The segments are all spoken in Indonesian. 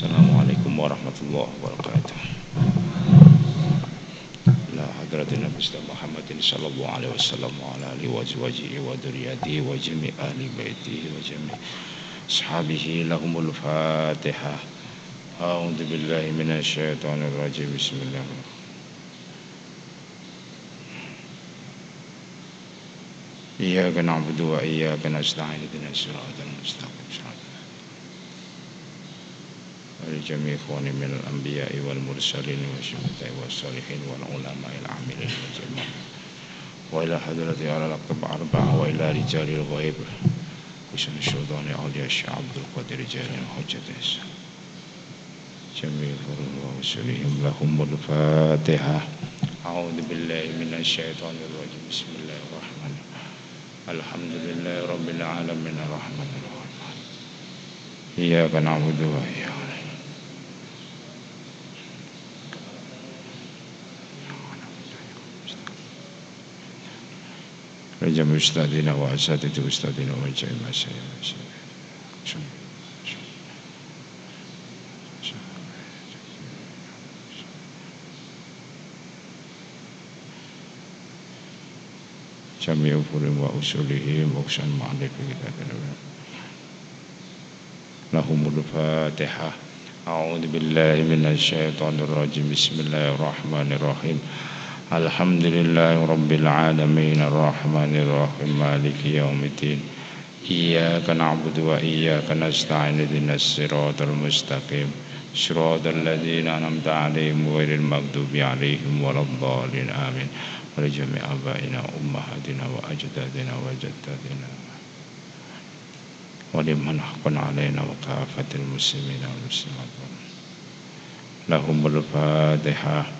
السلام عليكم ورحمة الله وبركاته. إلى حضرة النبي صلى محمد صلى الله عليه وسلم وعلى آله وأزواجه وذريته وجميع أهل بيته وجميع أصحابه. لهم الفاتحة. أعوذ بالله من الشيطان الرجيم. بسم الله. الرحمن الرحيم إياك نعبد وإياك نستعين. اهدنا الصراط المستقيم. صراط ولجميع إخواني من الأنبياء والمرسلين والشهداء والصالحين والعلماء العاملين والجميع وإلى حضرة على الأقطب أربعة وإلى رجال الغيب وسن الشهدان أولياء الشيخ عبد القادر رجال حجة جميع الفروض ورسلهم لهم الفاتحة. أعوذ بالله من الشيطان الرجيم. بسم الله الرحمن الرحيم. الحمد لله رب العالمين الرحمن الرحيم. إياك نعبد وإياك لجميع أستاذنا وأساتذة أستاذنا وجميع مشايخ جميع أفورهم وأصولهم وأقسام معرفة لهم الفاتحة أعوذ بالله من الشيطان الرجيم بسم الله الرحمن الرحيم الحمد لله رب العالمين الرحمن الرحيم مالك يوم الدين. إياك نعبد وإياك نستعين اهدنا الصراط المستقيم. صراط الذين أنعمت عليهم غير المغضوب عليهم ولا الضالين آمين. ولجميع آبائنا وأمهاتنا وأجدادنا وجداتنا. ولمن حق علينا وكافة المسلمين والمسلمات. لهم الفاتحة.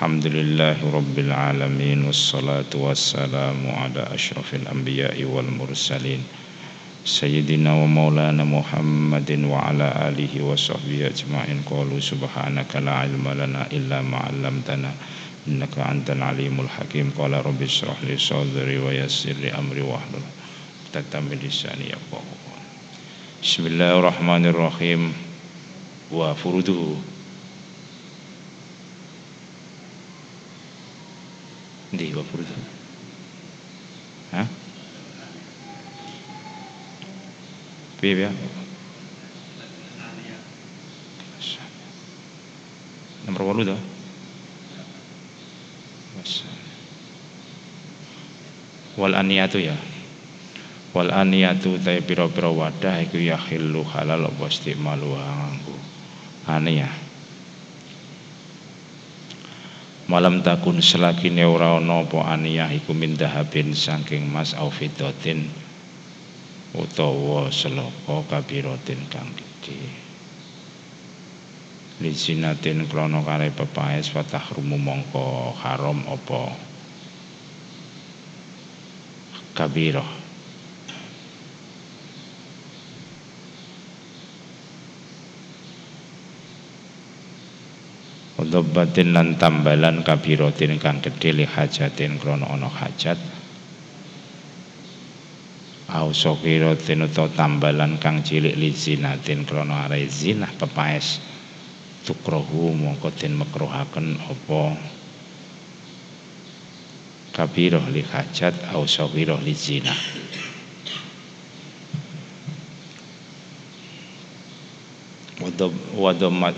الحمد لله رب العالمين والصلاة والسلام على أشرف الأنبياء والمرسلين. سيدنا ومولانا محمد وعلى آله وصحبه أجمعين. قالوا سبحانك لا علم لنا إلا ما علمتنا إنك أنت العليم الحكيم. قال رب اشرح لي صدري ويسر لي أمري واحلل عقدة من لساني يفقهوا بسم الله الرحمن الرحيم. وفروده Ndi wa furdu? Hah? Piye ya? Nomor 8 to? Wal aniyatu ya. Wal aniyatu ta pira-pira wadah iku ya halal apa istimalu nganggo. Aniyah malam takun selakine ora ana apa aniyah iku min dahabin saking mas au fidatin utawa selaka kabiratin kang gedhe lisinatin krana kare pepaes fatah rumu mongko haram apa? Kabirah Dhabbatin lan tambalan kabiratin kang gedhe li hajatin krana ana hajat. Au sokiratin utawa tambalan kang cilik li zinatin krana are zinah pepaes. Tukrohu mongko den makruhaken apa? Kabirah li hajat au sokirah li zinah.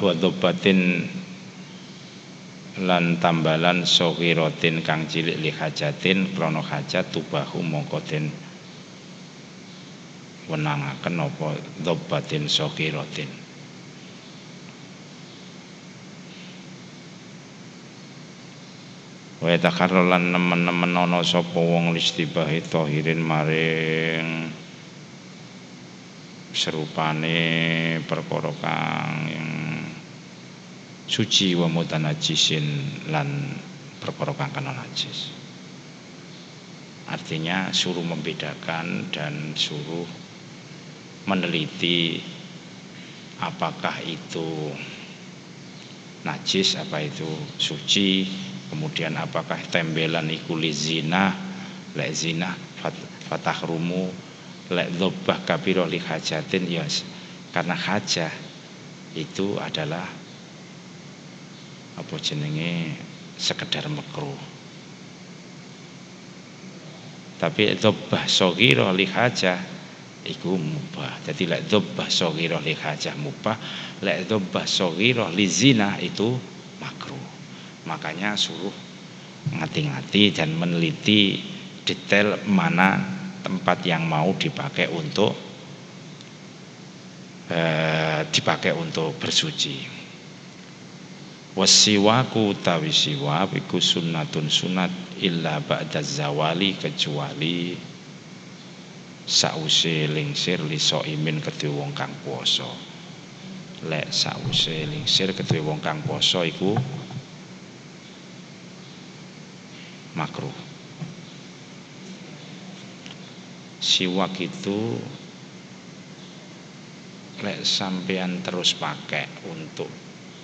Wadobbatin lan tambalan sohirotin kang cilik li hajatin krana hajat tubahu mongko den wenangaken apa dhabbatin sohirotin Wa takarralan nemen-nemen ana sapa wong listibahi tahirin maring serupane perkara kang suci wa mutanajisin lan perkara najis. Artinya suruh membedakan dan suruh meneliti apakah itu najis apa itu suci kemudian apakah tembelan iku zina lek zina fatah rumu lek dhobah kabiro li hajatin ya karena hajah itu adalah apa jenenge sekedar makruh tapi dhobah sogiro li hajah iku mubah. Jadi lek dhabbah shaghirah li hajah mubah, lek dhabbah shaghirah li zina itu makruh. Makanya suruh ngati-ngati dan meneliti detail mana tempat yang mau dipakai untuk eh, dipakai untuk bersuci. Wasiwaku tawi siwak iku sunnatun sunat illa ba'da zawali kecuali sause lingsir li imin kedue wong kang puasa. Lek sause lingsir kedue wong kang puasa iku makruh. Siwak itu lek sampean terus pakai untuk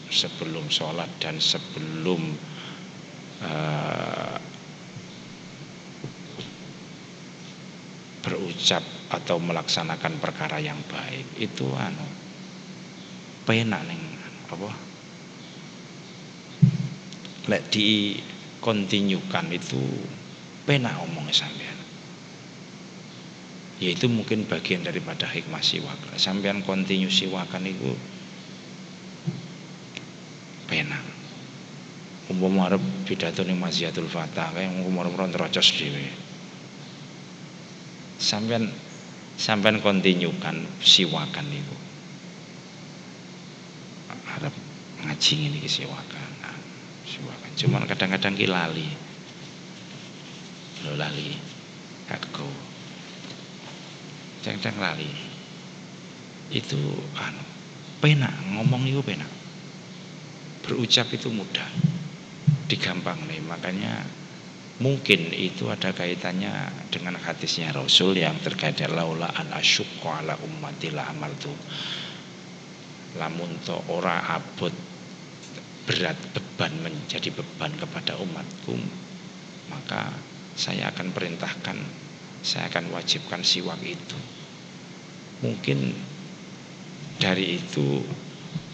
sebelum sholat dan sebelum uh, berucap atau melaksanakan perkara yang baik. Itu anu penak neng apa? Lek di itu penak omongnya sampean. Ya itu mungkin bagian daripada hikmah siwak. Sampean kontinu siwakan itu penak. Umpama arep pidato ning Masjidul Fatah kayak umur umur terocos dhewe. Sampean sampean kontinyukan siwakan itu harap ngaji ini siwakan. Nah, siwakan. Cuman kadang-kadang ki lali. Lo lali. Kadang-kadang lali. Itu anu penak. Ngomong itu penak berucap itu mudah digampang nih makanya Mungkin itu ada kaitannya dengan hadisnya Rasul yang terkait laula an asyukku ala ummati la amaltu. Lamun to ora abot berat beban menjadi beban kepada umatku maka saya akan perintahkan saya akan wajibkan siwak itu mungkin dari itu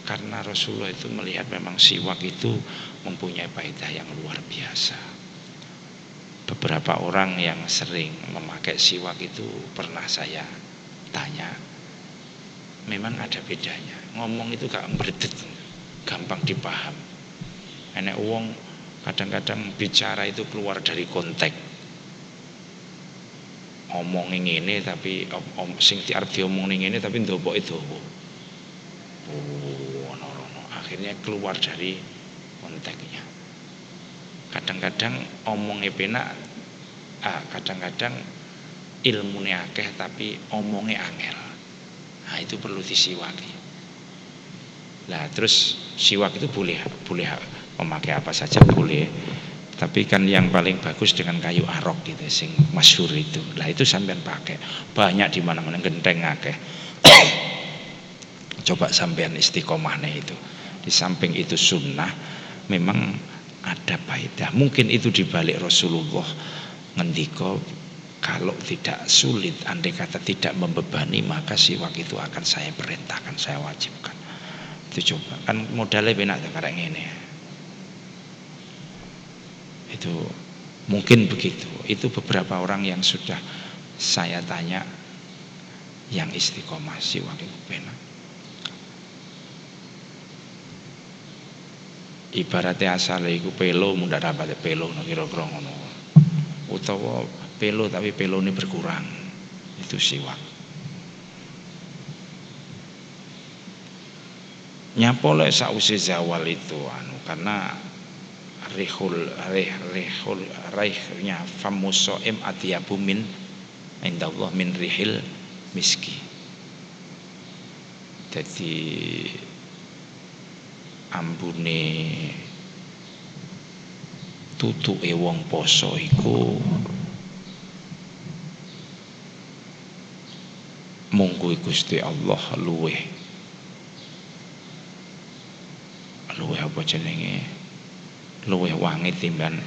karena Rasulullah itu melihat memang siwak itu mempunyai faedah yang luar biasa. Beberapa orang yang sering memakai siwak itu pernah saya tanya memang ada bedanya? Ngomong itu gak berdet gampang dipaham. Enek uang kadang-kadang bicara itu keluar dari konteks. Ngomongin ini tapi om, om sing diarep diomongin ini tapi ndobok itu oh. Akhirnya keluar dari konteksnya kadang-kadang omongnya penak ah, kadang-kadang ilmu akeh tapi omongnya angel. Nah itu perlu disiwaki. Nah terus siwak itu boleh boleh memakai apa saja boleh. Tapi kan yang paling bagus dengan kayu arok gitu sing masyhur itu. Lah itu sampean pakai. Banyak di mana-mana genteng akeh. Coba sampean istiqomah itu di samping itu sunnah memang ada faedah. Mungkin itu dibalik Rasulullah ngendiko kalau tidak sulit, andai kata tidak membebani, maka siwak itu akan saya perintahkan, saya wajibkan. Itu coba, kan modalnya benar karena ini. Itu mungkin begitu. Itu beberapa orang yang sudah saya tanya yang istiqomah siwak itu benar. Ibaratnya asal iku pelo mudah dapat pelo no kira-kira ngono. Utawa pelo tapi pelo ini berkurang. Itu siwak. Nyapole sausi zawal itu anu karena rihul rih rihul rihnya famusoim atiyabu min indallah min rihil miski. Jadi tutuke wong poso iku munggu Gusti Allah luweh. Luweh apa jenenge? Luweh wangi timban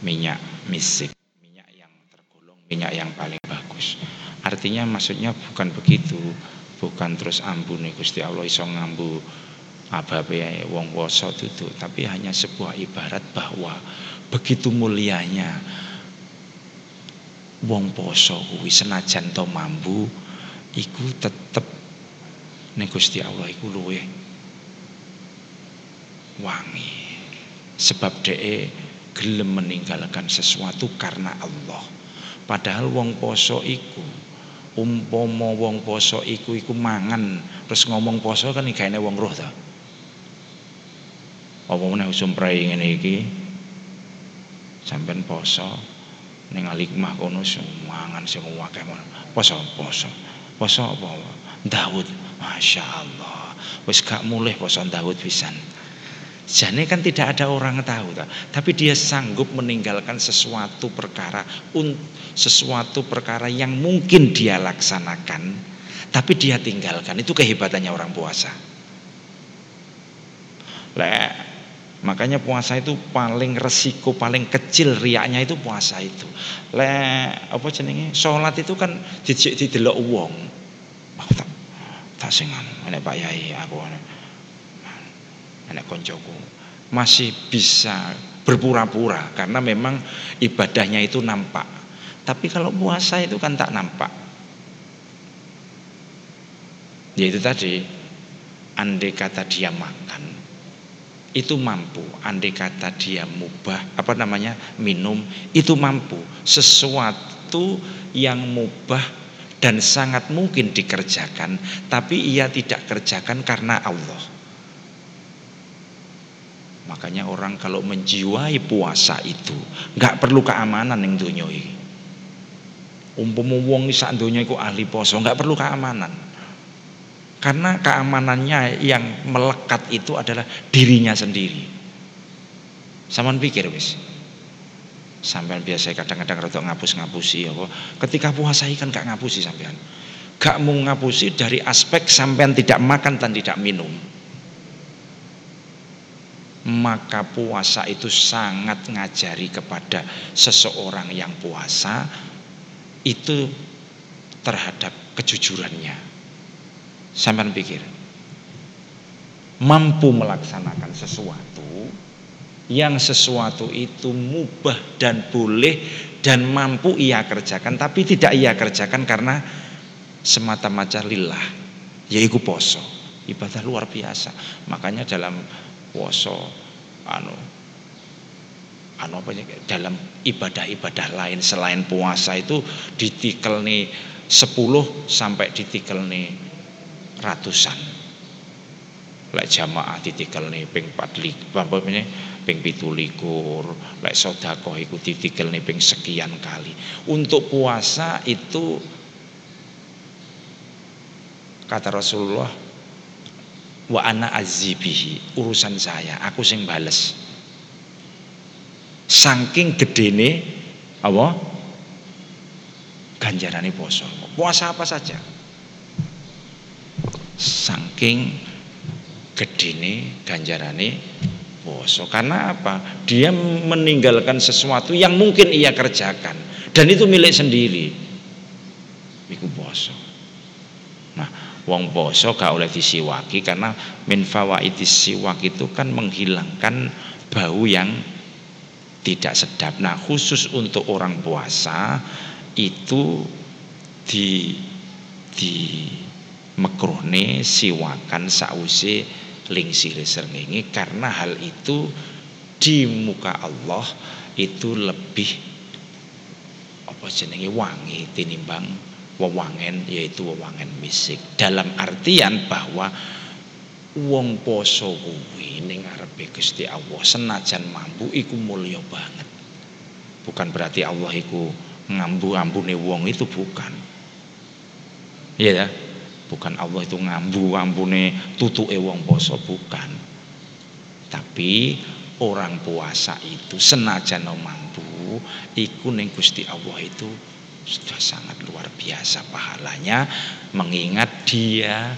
minyak misik minyak yang tergolong minyak yang paling bagus. Artinya maksudnya bukan begitu bukan terus ambune Gusti Allah iso ngambu ababe wong poso duduk tapi hanya sebuah ibarat bahwa begitu mulianya wong poso kuwi senajan to mambu iku tetep ning Gusti Allah iku luwe wangi. Sebab dhek gelem meninggalkan sesuatu karena Allah. Padahal wong poso iku umpama wong poso iku iku mangan terus ngomong poso kan gaene wong roh ta apa meneh sumprai ngene iki? Sampean poso ning alikmah kono mangan sing akeh poso poso. Poso apa? Daud Masya Allah wis gak mulih poso Daud pisan. Jane kan tidak ada orang tahu tak? tapi dia sanggup meninggalkan sesuatu perkara sesuatu perkara yang mungkin dia laksanakan tapi dia tinggalkan. Itu kehebatannya orang puasa. Lek Makanya puasa itu paling resiko paling kecil riaknya itu puasa itu. Le apa jenenge? Salat itu kan dijik didelok wong. Aku tak tak sing anu, Pak Yai aku anak koncoku masih bisa berpura-pura karena memang ibadahnya itu nampak. Tapi kalau puasa itu kan tak nampak. Ya itu tadi, andai kata dia makan, itu mampu. Andai kata dia mubah apa namanya minum itu mampu. Sesuatu yang mubah dan sangat mungkin dikerjakan tapi ia tidak kerjakan karena Allah. Makanya orang kalau menjiwai puasa itu nggak perlu keamanan yang dunia ini. Umpama wong sak donya iku ahli poso nggak perlu keamanan karena keamanannya yang melekat itu adalah dirinya sendiri. Saman pikir wis. Sampean biasa kadang-kadang rada ngapus-ngapusi apa. Ketika puasa ikan gak ngapusi sampean. Gak mau ngapusi dari aspek sampean tidak makan dan tidak minum. Maka puasa itu sangat ngajari kepada seseorang yang puasa itu terhadap kejujurannya Sampai pikir mampu melaksanakan sesuatu yang sesuatu itu mubah dan boleh dan mampu ia kerjakan tapi tidak ia kerjakan karena semata-mata lillah yaitu poso. Ibadah luar biasa. Makanya dalam poso anu anu apa dalam ibadah-ibadah lain selain puasa itu ditikel nih 10 sampai ditikel nih ratusan. Lek jamaah ditikel nih ping 4 apa ini ping likur. Lek sodako iku ditikel nih ping sekian kali. Untuk puasa itu kata Rasulullah wa ana azibihi urusan saya aku sing bales. Saking gedene apa? Ganjarane poso. Puasa apa saja saking gedene ganjarane poso karena apa? Dia meninggalkan sesuatu yang mungkin ia kerjakan. Dan itu milik sendiri. Iku poso nah wong poso gak oleh disiwaki karena min fawaidis siwak itu kan menghilangkan bau yang tidak sedap. Nah khusus untuk orang puasa itu di di mekrone siwakan sause lingsire srengenge. Karena hal itu di muka Allah itu lebih apa jenenge wangi tinimbang wewangen yaitu wewangen misik dalam artian bahwa wong poso kuwi ning ngarepe Gusti Allah senajan mampu iku mulya banget. Bukan berarti Allah iku ngambu-ambune wong itu bukan. Iya ya bukan Allah itu ngambu ampune tutuke wong poso bukan. Tapi orang puasa itu senajan mampu iku ning Gusti Allah itu sudah sangat luar biasa pahalanya mengingat dia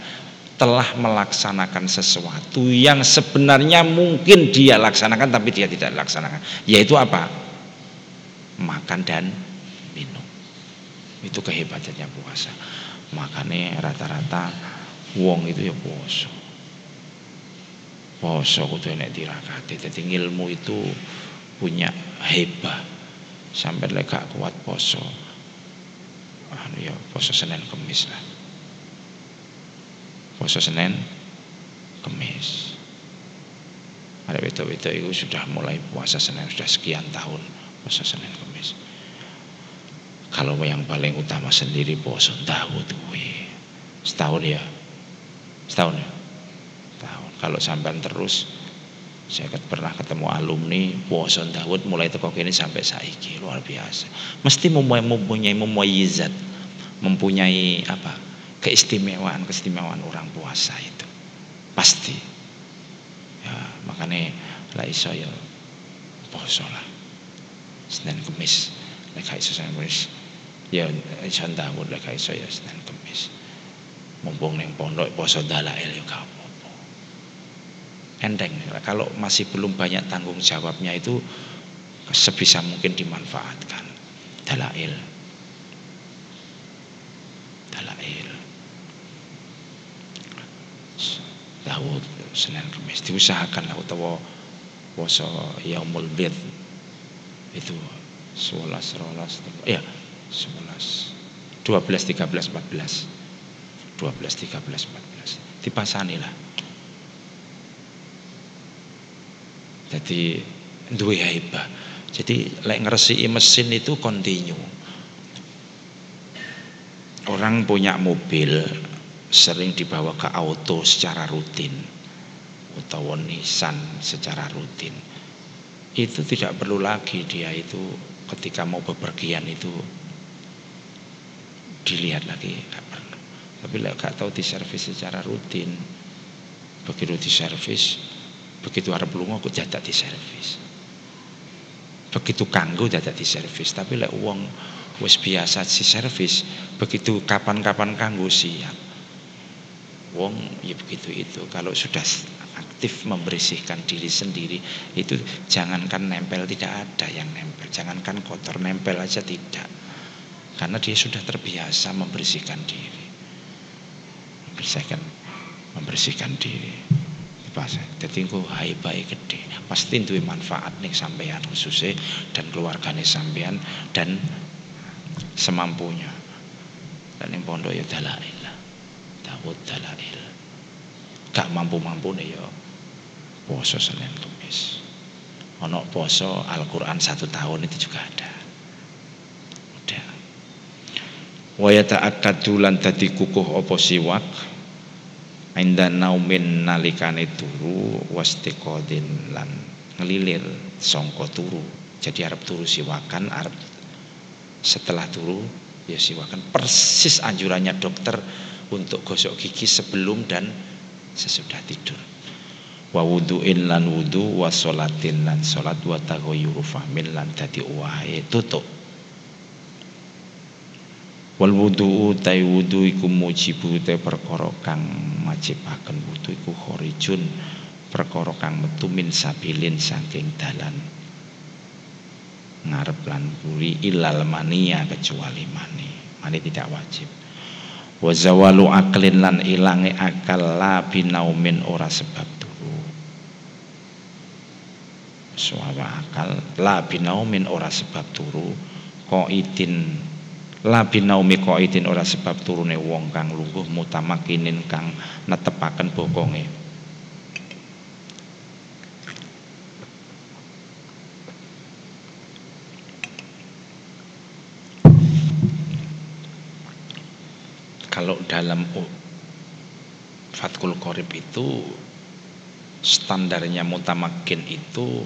telah melaksanakan sesuatu yang sebenarnya mungkin dia laksanakan tapi dia tidak laksanakan. Yaitu apa? Makan dan minum. Itu kehebatannya puasa makanya rata-rata wong itu ya poso. Poso kudu enek tirakati jadi ilmu itu punya hebat sampai lega kuat poso. Anu ya poso Senin Kemis lah. Poso Senin Kemis. Ada beto-beto itu sudah mulai puasa Senin sudah sekian tahun puasa Senin Kemis kalau yang paling utama sendiri poso Dawud gue setahun ya? Setahun ya? Tahun kalau sampai terus saya pernah ketemu alumni puasa Dawud mulai teko kini sampai saiki. Luar biasa. Mesti mempunyai mempunyai mempunyai mempunyai apa? Keistimewaan keistimewaan orang puasa itu. Pasti. Ya makanya lah iso ya poso lah. Senin Kemis. Lek iso ya iso Daud lek iso ya Senin Kemis mumpung neng pondok poso dalail ya gak apa-apa. Enteng kalau masih belum banyak tanggung jawabnya itu sebisa mungkin dimanfaatkan. Dalail dalail Dawud Senin Kamis diusahakan lah utawa poso Yaumul Bid. Itu 11 12 ya 11 12 13 14 12 13 14 dipasani lah jadi duwe haibah. Jadi lek ngresiki mesin itu kontinu orang punya mobil sering dibawa ke auto secara rutin atau nisan secara rutin. Itu tidak perlu lagi dia itu ketika mau bepergian itu dilihat lagi gak perlu tapi lah gak tahu diservis secara rutin begitu diservis begitu arep lunga kok jadak diservis. Begitu kanggo jadak diservis tapi lek uang wis biasa si servis begitu kapan-kapan kanggo siap. Wong ya begitu itu. Kalau sudah aktif membersihkan diri sendiri itu jangankan nempel tidak ada yang nempel. Jangankan kotor nempel aja tidak karena dia sudah terbiasa membersihkan diri. Membersihkan membersihkan diri. Jadi engko hai baik gede pasti duwe manfaat nih sampean khususnya dan keluarganya sampean dan semampunya. Dan yang pondok ya dalail Dawud dalail. Gak mampu-mampu nih ya poso Senin Kamis ono poso Al-Quran satu tahun itu juga ada waya ta'akadu lan dadi kukuh opo siwak? Inda naumin nalikane turu wastiqodin lan ngelilir songko turu. Jadi Arab turu siwakan Arab setelah turu ya siwakan. Persis anjurannya dokter untuk gosok gigi sebelum dan sesudah tidur. Wa wudu'in lan wudu wa sholatin lan sholat wa taghayyuru fahmin lan dadi wae tutup wal wudu tai wudu iku mujibu te perkara kang majibaken wudu iku khorijun perkara kang metu min sabilin saking dalan. Ngarep lan kuri ilal mania kecuali mani. Mani tidak wajib. Wa zawalu aklin lan ilange akal la binaumin ora sebab turu suara akal la binaumin ora sebab turu idin labi naumi qaidin ora sebab turune wong kang lungguh mutamakinin kang netepaken bokonge. Kalau dalam Fatkul Qorib itu standarnya mutamakin itu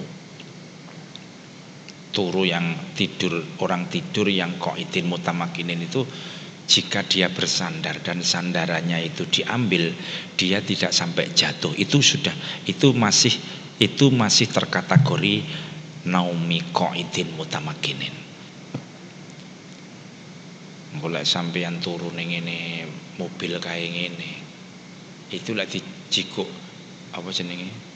turu yang tidur orang tidur yang koidin mutamakinin itu jika dia bersandar dan sandarannya itu diambil dia tidak sampai jatuh. Itu sudah itu masih itu masih terkategori naumi qaidin mutamakinin mulai sampean turun ini mobil kayak ini itu lagi jikuk apa jenenge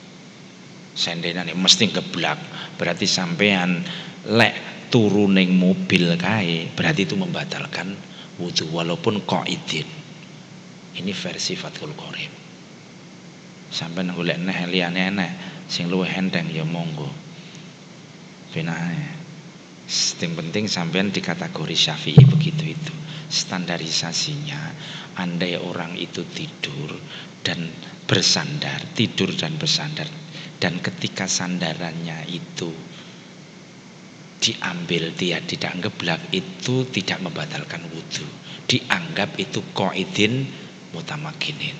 sendenan mesti geblak berarti sampean lek turuning mobil kae berarti itu membatalkan wudhu walaupun qaidin ini versi Fathul Qorib sampai golek neh liyane eneh sing luwih enteng ya monggo. Benae yang penting sampean di kategori syafi'i begitu itu. Standarisasinya andai orang itu tidur dan bersandar tidur dan bersandar dan ketika sandarannya itu diambil dia tidak ngeblak itu tidak membatalkan wudhu dianggap itu koidin mutamakinin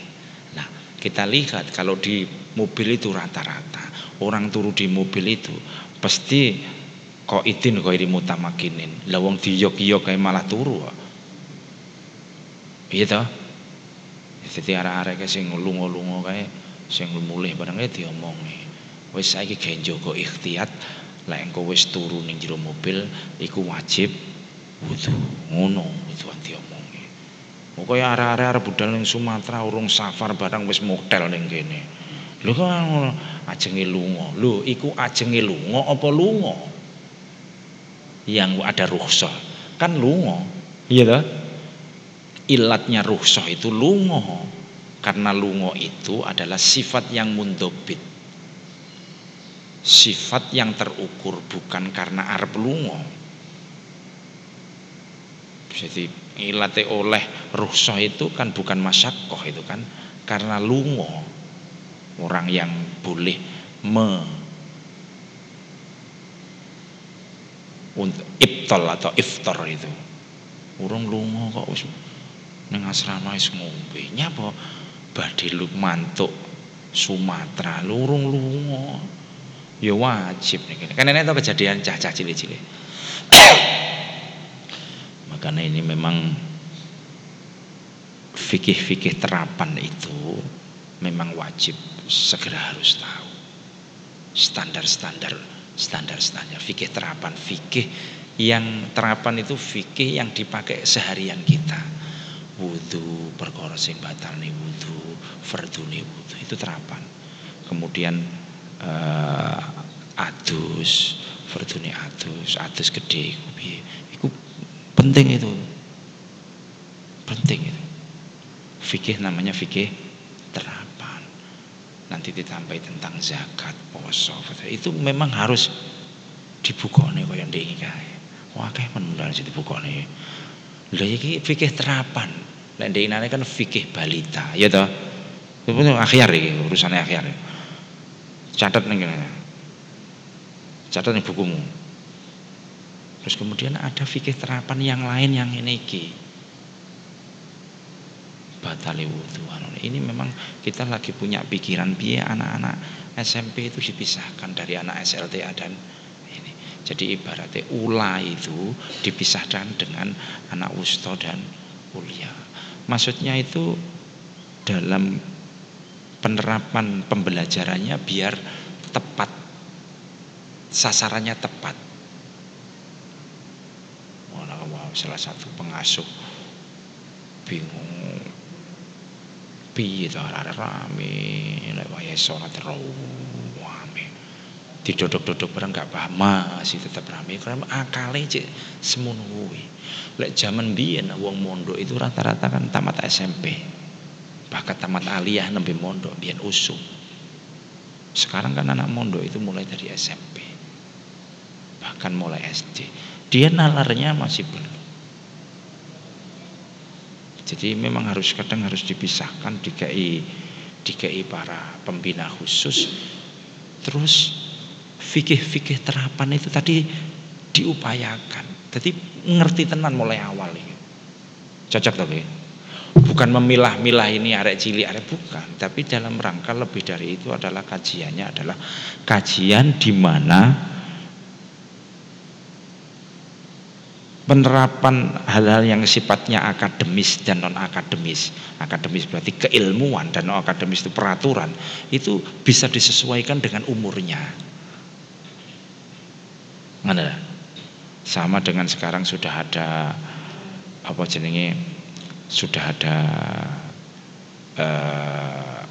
nah kita lihat kalau di mobil itu rata-rata. Orang turu di mobil itu pasti koidin koidin mutamakinin lawang diyok-yok kayak malah turu iya toh? Jadi arah-arah kayak sing lungo-lungo kayak sing mulih barangnya diomongi wis saiki genjogo ikhtiat lek engko wis turu ning jero mobil iku wajib wudu. Ngono itu anti omongi Muga ya arek-arek arep budal ning Sumatera urung safar barang wis motel ning kene. Lho kok ngono? Ajenge lunga. Lho iku ajenge lunga apa lunga? Yang ada rukhsah. Kan lunga. Iya toh ilatnya rukhsah itu lunga. Karena lunga itu adalah sifat yang mundobit sifat yang terukur bukan karena arep lungo jadi ilate oleh ruhsah itu kan bukan masyakoh itu kan karena lungo orang yang boleh me untuk iftol atau iftar itu. Urung lungo kok wis ning asrama wis ngombe. Nyapa badhe mantuk Sumatera lurung lungo ya wajib kan ini tuh kejadian cah-cah cilik-cilik. Makanya ini memang fikih-fikih terapan itu memang wajib segera harus tahu. Standar-standar standar-standar. Fikih terapan fikih yang terapan itu fikih yang dipakai seharian kita. Wudhu perkara sing batal nih wudhu fardu nih wudhu itu terapan. Kemudian uh, adus fardune adus adus gede iku piye? Iku penting itu. Penting itu. Fikih namanya fikih terapan. Nanti ditambahi tentang zakat poso itu memang harus dibukone kaya ndek kae. Wah menundang sing dibukone lha iki fikih terapan. Nek ndek kan fikih balita ya toh? Itu akhir iki urusannya akhir catat nih catat nih bukumu. Terus kemudian ada fikih terapan yang lain yang ini ki batali wudhu ini memang kita lagi punya pikiran biaya anak-anak SMP itu dipisahkan dari anak SLTA dan ini. Jadi ibaratnya ula itu dipisahkan dengan anak wusto dan kuliah maksudnya itu dalam penerapan pembelajarannya biar tepat sasarannya tepat. Salah satu pengasuh. Bingung. Piye to rame. Lek wayahe salat rame. Didodok-dodok bareng gak paham masih tetap rame. Karena akale cek semono kuwi. Lek zaman biyen wong mondok itu rata-rata kan tamat SMP bahkan tamat aliyah nembe mondok biar usum. Sekarang kan anak mondok itu mulai dari SMP bahkan mulai SD dia nalarnya masih belum jadi memang harus kadang harus dipisahkan dikai dikai para pembina khusus. Terus fikih-fikih terapan itu tadi diupayakan. Jadi ngerti tenan mulai awal ini. Cocok tapi bukan memilah-milah ini arek cilik arek bukan. Tapi dalam rangka lebih dari itu adalah kajiannya adalah kajian di mana penerapan hal-hal yang sifatnya akademis dan non akademis akademis berarti keilmuan dan non akademis itu peraturan. Itu bisa disesuaikan dengan umurnya. Mana? Sama dengan sekarang sudah ada apa jenenge sudah ada uh,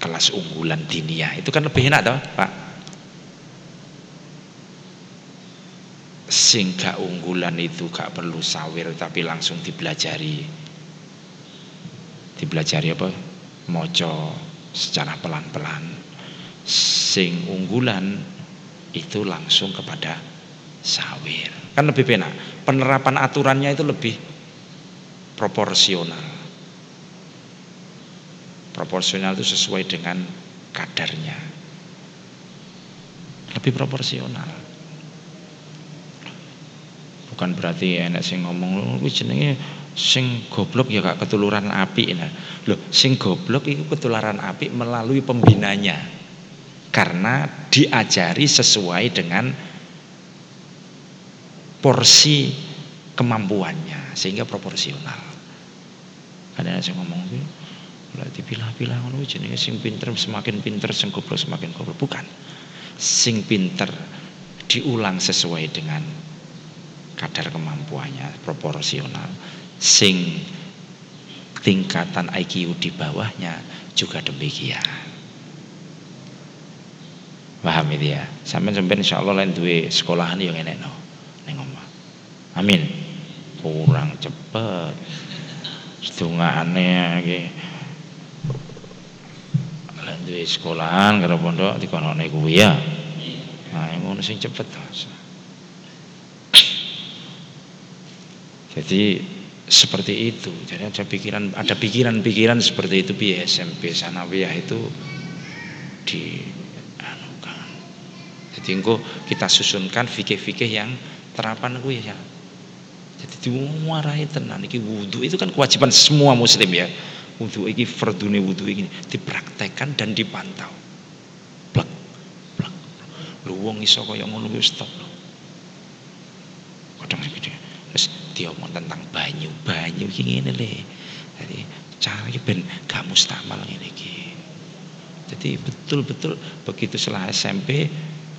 kelas unggulan dinia itu kan lebih enak toh Pak? Sing gak unggulan itu gak perlu sawir tapi langsung dipelajari dipelajari apa? Moco secara pelan-pelan. Sing unggulan itu langsung kepada sawir. Kan lebih penak penerapan aturannya itu lebih proporsional. Proporsional itu sesuai dengan kadarnya. Lebih proporsional. Bukan berarti enak sing ngomong kuwi jenenge sing goblok ya gak ketularan api nah loh sing goblok itu ketularan api melalui pembinanya. Karena diajari sesuai dengan porsi kemampuannya sehingga proporsional. Ada yang ngomong gitu berarti pilah-pilah ngono jenenge sing pinter semakin pinter sing goblok semakin goblok. Bukan. Sing pinter diulang sesuai dengan kadar kemampuannya proporsional. Sing tingkatan IQ di bawahnya juga demikian. Paham itu ya? Sampai sampai insya Allah lain duwe sekolahan yang enak no amin kurang cepet setengah aneh lagi duwe sekolahan karena pondok di kono kuwi ya nah ngono sing cepet Jadi seperti itu. Jadi ada pikiran ada pikiran-pikiran seperti itu di SMP sanawiyah itu di anukan. Jadi engko kita susunkan fikih-fikih yang terapan gue ya. Diwarahi tenan iki wudhu itu kan kewajiban semua muslim ya. Wudhu iki fardune wudhu ini dipraktekkan dan dipantau. Plek plek. Lu wong iso kaya ngono wis stop. Kadang gitu diomong tentang banyu banyu iki ngene le jadi cara iki ben gak mustamal ngene iki jadi betul-betul begitu setelah SMP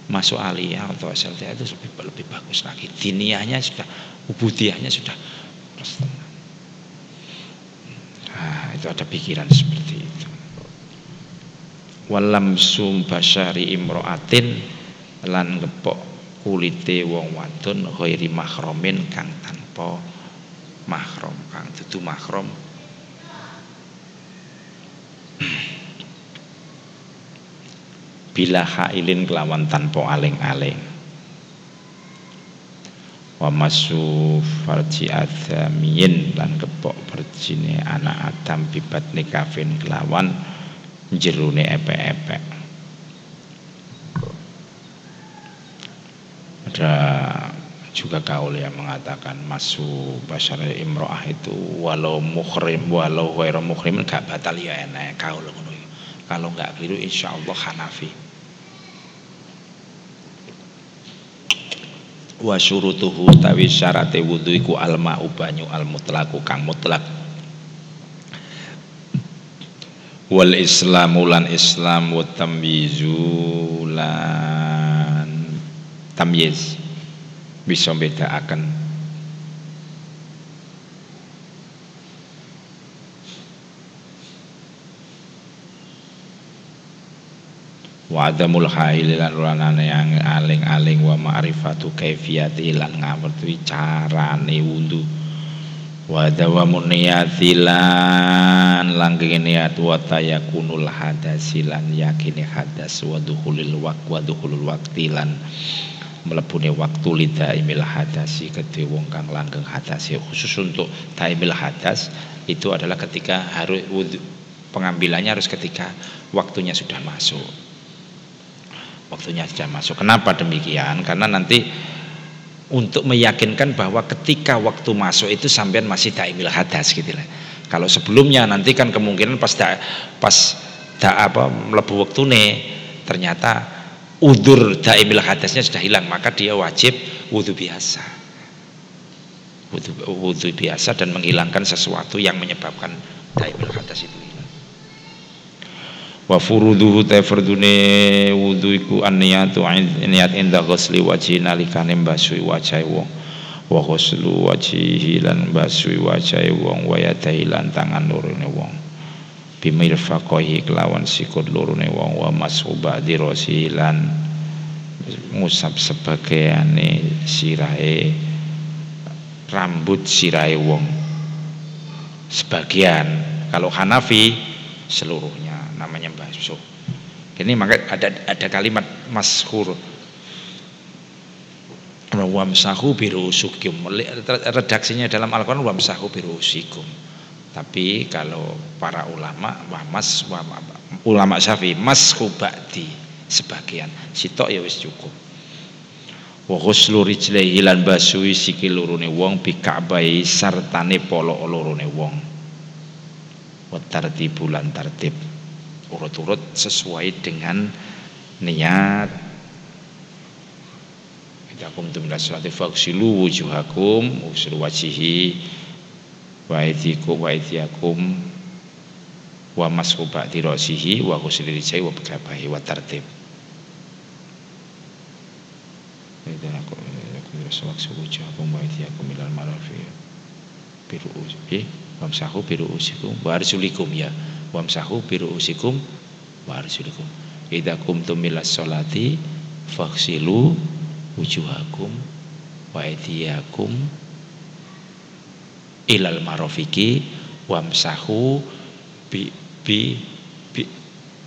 masuk aliyah atau SLT itu lebih, lebih bagus lagi diniahnya sudah ubudiahnya sudah nah, itu ada pikiran seperti itu. Walam sum basyari imroatin lan gepok kulite wong wadon ghairi mahromin kang tan tanpa mahram kang dudu mahram bila hailin kelawan tanpa aling-aling wa masu farji adamiyin lan kepok berjine anak adam bibat nikafin kelawan jerune epek-epek. Ada juga kaul yang mengatakan masuk basar imro'ah itu walau mukhrim walau ghairu mukhrim gak batal ya enak kaul kalau nggak keliru insya Allah Hanafi wa syurutuhu tawi syarate wudu iku alma banyu al mutlaku kang mutlak. Wal islamu lan islam wa tamyizu lan tamyiz. Bisa bedaaken wa adamul hail lan ranane yang aling-aling wa ma'rifatu kaifiyati lan ngerti carane wudu wa dawamun niyati lan langgeng niat wa tayakunul hadasi lan yakini hadas wa dukhulil waqt wa dukhulul waqti lan melebuni waktu lida imil hadasi kedua wong kang langgeng hadasi. Khusus untuk taimil hadas itu adalah ketika harus pengambilannya harus ketika waktunya sudah masuk waktunya sudah masuk. Kenapa demikian? Karena nanti untuk meyakinkan bahwa ketika waktu masuk itu sampean masih taimil hadas gitu lah. Kalau sebelumnya nanti kan kemungkinan pas da, pas da apa melebu waktu ternyata udur daimil hadasnya sudah hilang. Maka dia wajib wudhu biasa. Wudhu, wudhu biasa dan menghilangkan sesuatu yang menyebabkan daimil hadas itu wa furuduhu ta fardune wudhu iku an niyatu niat inda ghusli wajhi nalikane mbasuhi wajahe wong. Wa ghuslu wajhihi lan mbasuhi wajahe wong wa yadai lan tangan lorone wong. Bimirfaqohi kelawan sikut lorone wong wa mashuba dirosi lan ngusap sebagiane sirahe rambut sirahe wong. Sebagian kalau Hanafi seluruhnya namanya basuh ini maka ada ada kalimat mashur wamsahu birusukum. Redaksinya dalam Al-Quran wamsahu birusikum tapi kalau para ulama wamas ulama syafi mashu ba'di sebagian. Sitok ya wis cukup. Wa ghuslu rijlaihi lan basui sikil lurune wong bi ka'bai sartane polo lurune wong. Wa tartibu lan tertib urut-urut sesuai dengan niat. Kita kumtum ila sholati faghsilu wujuhakum usul wajihi wa aidikum wa aidiakum wa wa ghusli wa bikabahi wa tartib. Aku aku rasulak suwujakum wa aidiakum ilal marafi biru usi wamsahu biru usikum wa ya wamsahu biru usikum wa arjulikum idza kumtum milas sholati faghsilu wujuhakum wa aidiakum ilal marofiki wamsahu bi bi, bi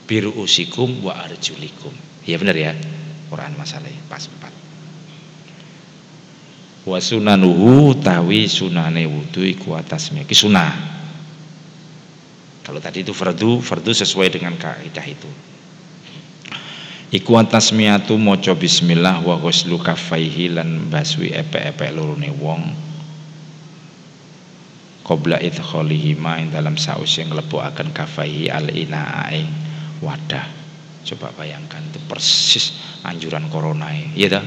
biru usikum wa arjulikum. Ya benar ya Quran masalahnya pas empat. Wa sunanuhu tawi sunane wudu iku atasnya. Ki sunah kalau tadi itu fardu fardu sesuai dengan kaidah itu. Iku atasmiatu maca bismillah wa ghuslu kaffaihi lan baswi epek-epek lorone wong. Qabla idkhalihi ma ing dalam saus yang akan kafaihi al ina ing wadah. Coba bayangkan itu persis anjuran corona ya dah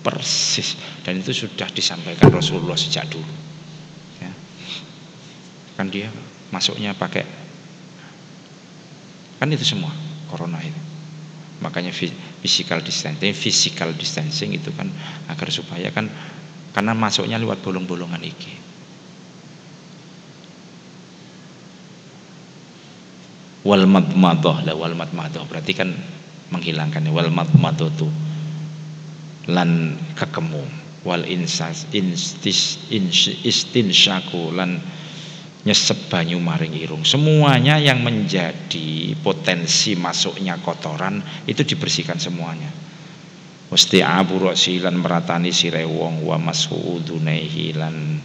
persis. Dan itu sudah disampaikan Rasulullah sejak dulu. Ya. kan dia masuknya pakai kan itu semua corona itu. Makanya physical distancing physical distancing itu kan agar supaya kan karena masuknya lewat bolong-bolongan iki. Wal madmadah la wal madmadah. Berarti kan menghilangkan wal madmadah tu lan kekemu. Wal insas instis istinsyaku lan nyesep banyu maring irung. Semuanya yang menjadi potensi masuknya kotoran itu dibersihkan semuanya. Mesti abu lan meratani sirewong wa masudunaihi lan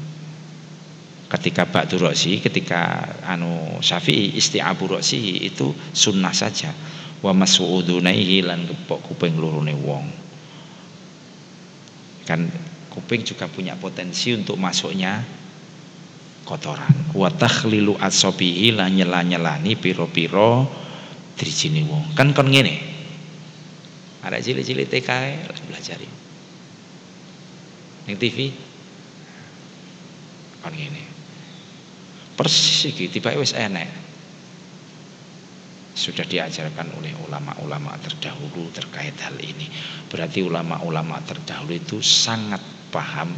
ketika ba'du roksi ketika anu syafi'i isti'abu roksi itu sunnah saja. Wa mas'udunaihi lan gepok kuping lurune wong. Kan kuping juga punya potensi untuk masuknya kotoran. Wa takhlilu asabihi lan nyela-nyelani piro-piro drijine wong. Kan kon ngene. Ada cilik-cilik TK belajar ning TV kon ngene. Persis iki tiba wis enek. Sudah diajarkan oleh ulama-ulama terdahulu terkait hal ini. Berarti ulama-ulama terdahulu itu sangat paham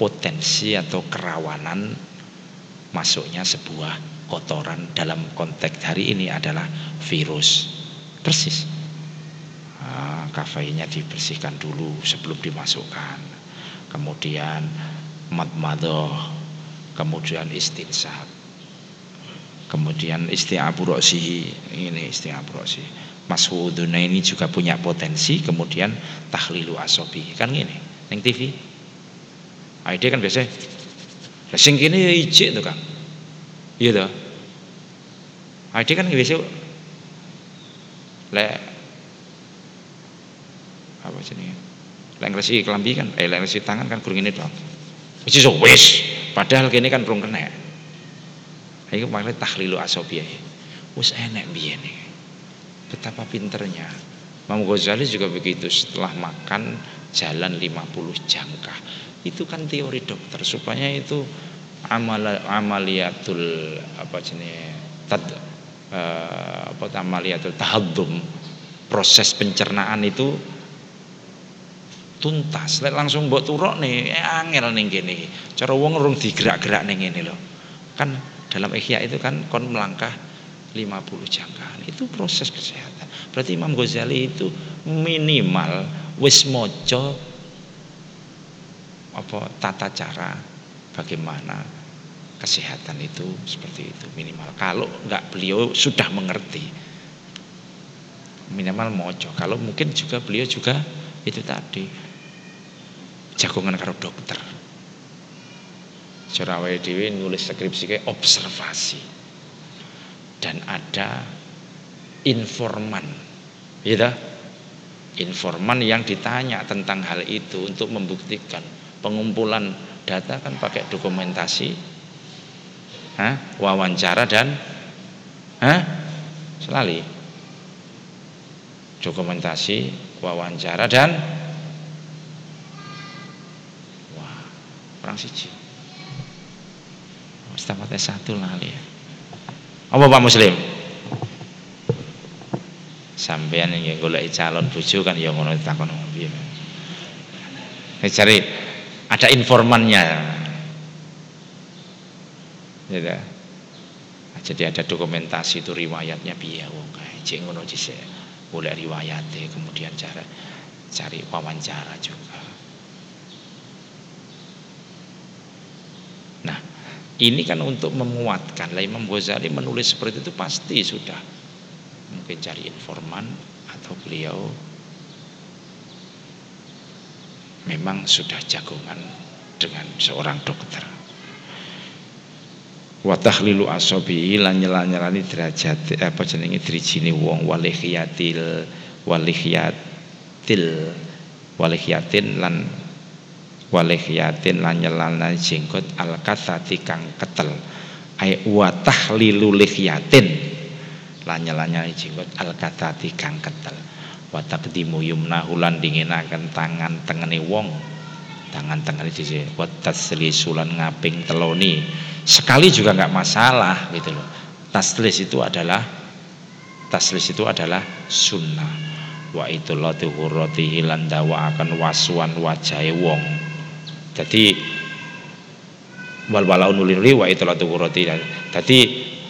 potensi atau kerawanan masuknya sebuah kotoran dalam konteks hari ini adalah virus. Persis. Nah, kafeinnya dibersihkan dulu sebelum dimasukkan. Kemudian madmadoh kemudian istinsab kemudian isti'abu roksihi ini isti'abu roksihi mas'uduna ini juga punya potensi kemudian tahlilu asobi kan gini yang TV ID kan biasa sing kini ya ijik tuh kang. Iya tuh ID kan biasa le apa sih ini leng resi kelambi kan eh leng resi tangan kan kurang ini dong wis wis. Padahal kini kan belum kena Iku maknanya tahlilu asobiyah. Wis enek biyen Betapa pinternya. Imam Ghazali juga begitu setelah makan jalan 50 jangkah. Itu kan teori dokter supaya itu amal amaliatul apa jenis tad uh, apa amaliatul tahaddum. Proses pencernaan itu tuntas. Lek langsung mbok turok nih eh, angel ning kene. Cara wong urung digerak-gerak ning ngene lho. Kan dalam ihya itu kan kon melangkah 50 jangkaan. Itu proses kesehatan. Berarti Imam Ghazali itu minimal wis mojo apa tata cara bagaimana kesehatan itu seperti itu. Minimal kalau nggak beliau sudah mengerti. Minimal mojo. Kalau mungkin juga beliau juga itu tadi jagongan karo dokter. Surawai Dewi nulis skripsi kayak observasi. Dan ada informan. Ya informan yang ditanya tentang hal itu untuk membuktikan pengumpulan data kan pakai dokumentasi Hah? wawancara dan Hah? selali. Dokumentasi wawancara dan wah orang siji. Mustafa satu lali apa Pak Muslim? Sampean yang golek calon bojo kan ya ngono takon piye cari ada informannya. Ya jadi ada dokumentasi itu riwayatnya piye wong kae? Ngono boleh riwayatnya kemudian cara cari wawancara juga. Nah ini kan untuk memuatkan lah Imam Ghazali menulis seperti itu pasti sudah. Mungkin cari informan atau beliau memang sudah jagongan dengan seorang dokter. Wa tahlilu asabi lan nyelani derajat apa jenenge drijine wong walihiyatil walihiyatil walihiyatin lan walihiyatin lan nyelana jenggot al kang ketel. Ay wa tahlilu lihiyatin lanya-lanya jenggot al kang ketel wa taqdimu yumnahu lan dinginaken tangan tengene wong. Tangan tengene dise wa taslisulan ngaping teloni. Sekali juga nggak masalah gitu loh. Taslis itu adalah taslis itu adalah sunnah. Wa itu lati hurratihi lan akan wasuan wajahe wong. Jadi wal walau nuliri wa itu lati hurratihi jadi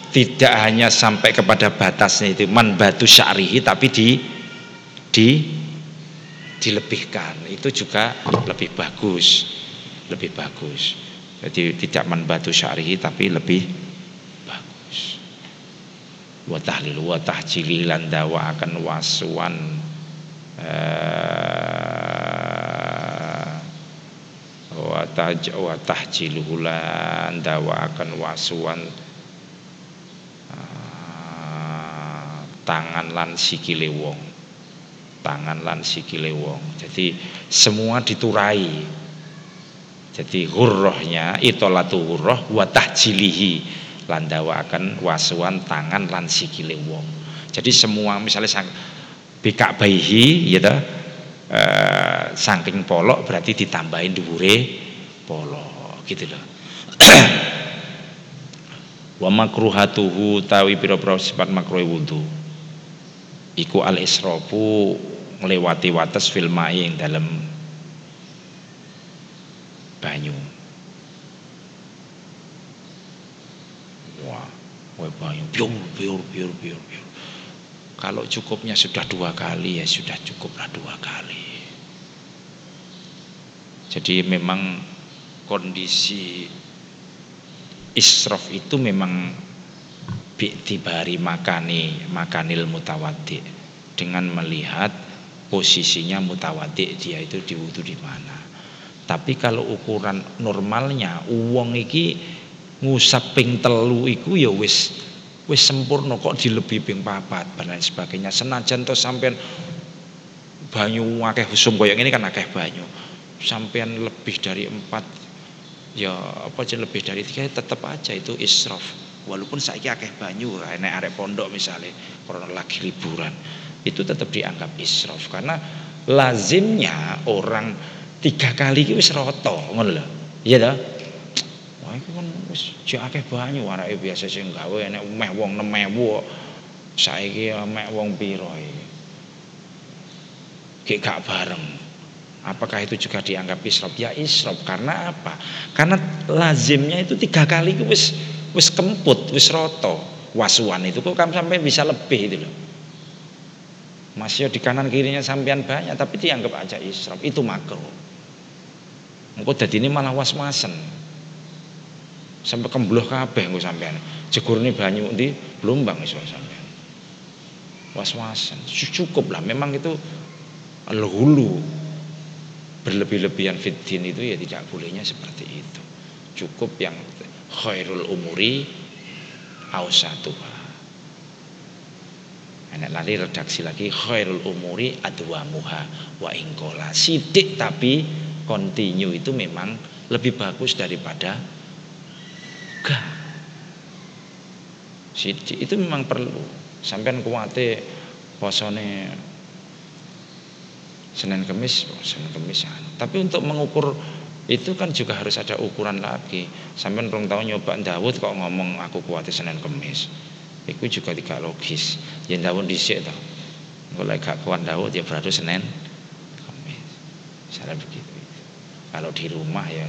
tidak hanya sampai kepada batasnya itu man batu syarihi tapi di di dilebihkan. Itu juga lebih bagus lebih bagus. Jadi tidak man batu syarihi tapi lebih bagus. Wa tahlil wa tahjili lan dawa akan wasuan uh, wa taj wa lan dawa akan wasuan tangan lan sikile wong tangan lan sikile wong. Jadi semua diturai. Jadi hurrohnya itolatu hurroh wa tahjilihi landawa akan wasuan tangan lan sikile wong. Jadi semua misalnya sang bika baihi ya eh, saking polok berarti ditambahin dhuwure polok gitu loh. Wa makruhatuhu tawi pira-pira sifat makruh wudu iku al israfu nglewati wates fil yang dalam banyu. Wah wah banyu biur biur biur biur biur kalau cukupnya sudah dua kali ya sudah cukuplah dua kali. Jadi memang kondisi israf itu memang bi'tibari makani makanil mutawati dengan melihat posisinya mutawati dia itu diwudu di mana. Tapi kalau ukuran normalnya uang iki ngusap ping telu iku ya wis wis sempurna kok dilebih ping papat dan lain sebagainya. Senajan to sampean banyu akeh husum koyo ini kan akeh banyu. Sampean lebih dari empat ya apa aja lebih dari tiga tetap aja itu israf walaupun saya akeh banyu enek arek pondok misalnya karena lagi liburan itu tetap dianggap israf. Karena lazimnya orang tiga kali itu wis roto ngono lho. Iya dah wah itu kan wis akeh banyu areke biasa sing gawe enek meh wong 6000 saiki meh wong piro iki gak bareng. Apakah itu juga dianggap israf? Ya israf karena apa? Karena lazimnya itu tiga kali wis wis kemput, wis roto. Wasuan itu kok kamu sampai bisa lebih itu loh. Masih di kanan kirinya sampean banyak tapi dianggap aja israf. Itu makro. Engko dadi ini malah was-wasen. Sampai kembluh kabeh engko sampean. Jegurne banyu di Blumbang iso sampean. Was-wasen. Cukup lah memang itu hulu berlebih-lebihan fitin itu ya tidak bolehnya seperti itu. Cukup yang khairul umuri ausatuha Enak lari redaksi lagi khairul umuri adwamuha. Wa ingkola sidik tapi kontinu itu memang lebih bagus daripada ga sidik itu memang perlu. Sampai kuate posone Senin Kemis oh, Senin Kemis ya. tapi untuk mengukur itu kan juga harus ada ukuran lagi. Sampai rong tahun nyoba Dawud kok ngomong aku kuat Senin Kemis. Itu juga tidak logis. Ya Dawud disik tau kalau gak kuat Dawud ya berarti Senin Kemis. Misalnya begitu kalau di rumah ya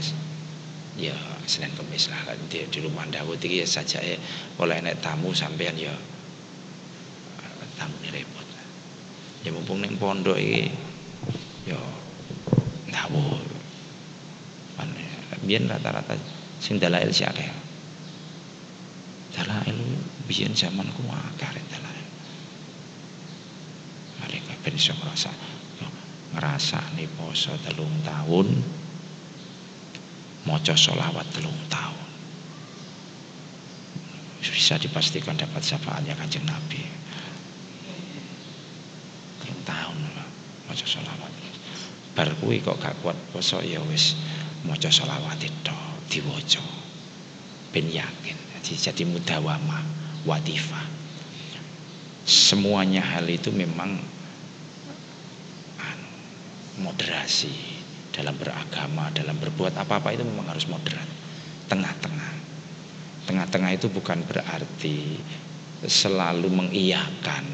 ya Senin Kemis lah. Di, di rumah Dawud itu ya saja ya kalau enak tamu sampean ya tamu ini repot ya mumpung neng pondok ini ya Dawud biyen rata-rata sing dalail si akeh dalail biyen zaman ku akeh dalail. Mereka ben iso ngerasa nih poso telung tahun maca solawat telung tahun. Bisa dipastikan dapat syafaatnya kanjeng Nabi. Telung tahun maca solawat bar kok gak kuat poso ya wis maca selawat itu diwaca. Ben yakin jadi, jadi mudawama wadifa semuanya hal itu memang anu, moderasi dalam beragama dalam berbuat apa-apa itu memang harus moderat. Tengah-tengah. Tengah-tengah itu bukan berarti selalu mengiyakan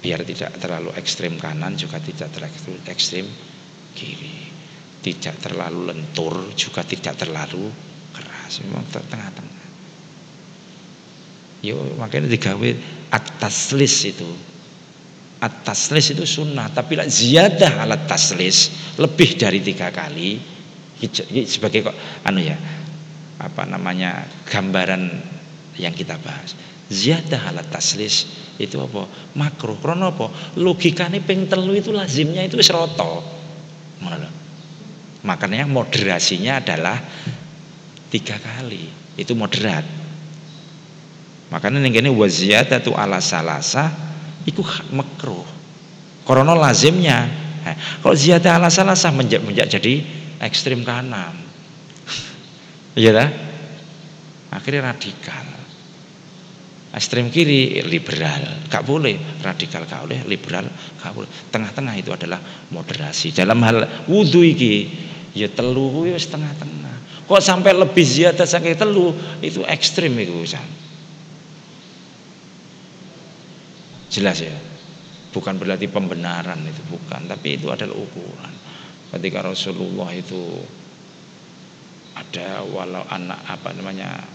biar tidak terlalu ekstrim kanan juga tidak terlalu ekstrim kiri tidak terlalu lentur juga tidak terlalu keras. Memang tengah-tengah. Yo makanya digawe at-taslis itu. At-taslis itu sunnah tapi lah ziyadah alat taslis lebih dari tiga kali sebagai kok anu ya apa namanya gambaran yang kita bahas. Ziyadah alat taslis itu apa? Makruh. Krono apa? Logikane ping telu itu lazimnya itu wis rata Makanya moderasinya adalah tiga kali. Itu moderat. Makanya ini gini waziyadatu ala salasa itu makruh. Korona lazimnya. Kalau ziyadah ala salasa menjak, menjak jadi ekstrim kanan. Iya dah? Akhirnya radikal. Ekstrem kiri liberal, gak boleh. Radikal gak boleh, liberal gak boleh. Tengah-tengah itu adalah moderasi. Dalam hal wudhu iki ya telu kuwi wis tengah-tengah. Kok sampai lebih ziyadah saking telu itu ekstrim itu Ustaz. Jelas ya? Bukan berarti pembenaran itu bukan. Tapi itu adalah ukuran. Ketika Rasulullah itu ada walau anak apa namanya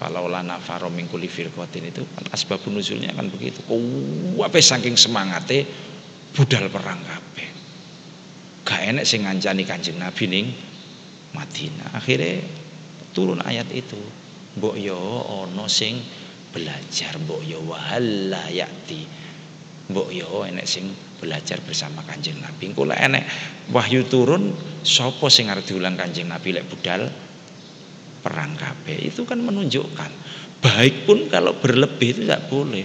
kalau lana faro mingkuli firqatin itu kan asbab nuzulnya kan begitu oh apa saking semangatnya budal perang kabeh gak enak sing ngancani Kanjeng Nabi ning Madinah. Akhirnya turun ayat itu. Mbok yo ono sing belajar, mbok yo wahala yakti. Mbok yo enek sing belajar bersama Kanjeng Nabi. Engko enek wahyu turun sapa sing arep diulang Kanjeng Nabi lek budal perang kabeh. Itu kan menunjukkan baik pun kalau berlebih itu tidak boleh.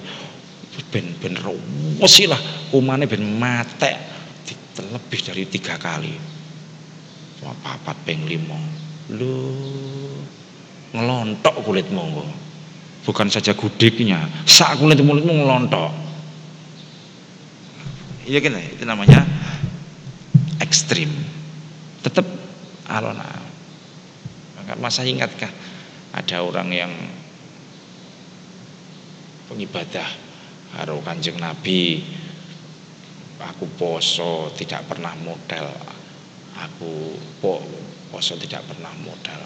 Ben ben lah kumane ben matek terlebih dari tiga kali. Papat peng limo lu ngelontok kulitmu bukan saja gudiknya sak kulit mulutmu ngelontok. Iya kan itu namanya ekstrim. Tetap alona masa ingatkah ada orang yang pengibadah karo kanjeng Nabi? Aku poso tidak pernah modal. Aku po, poso tidak pernah modal.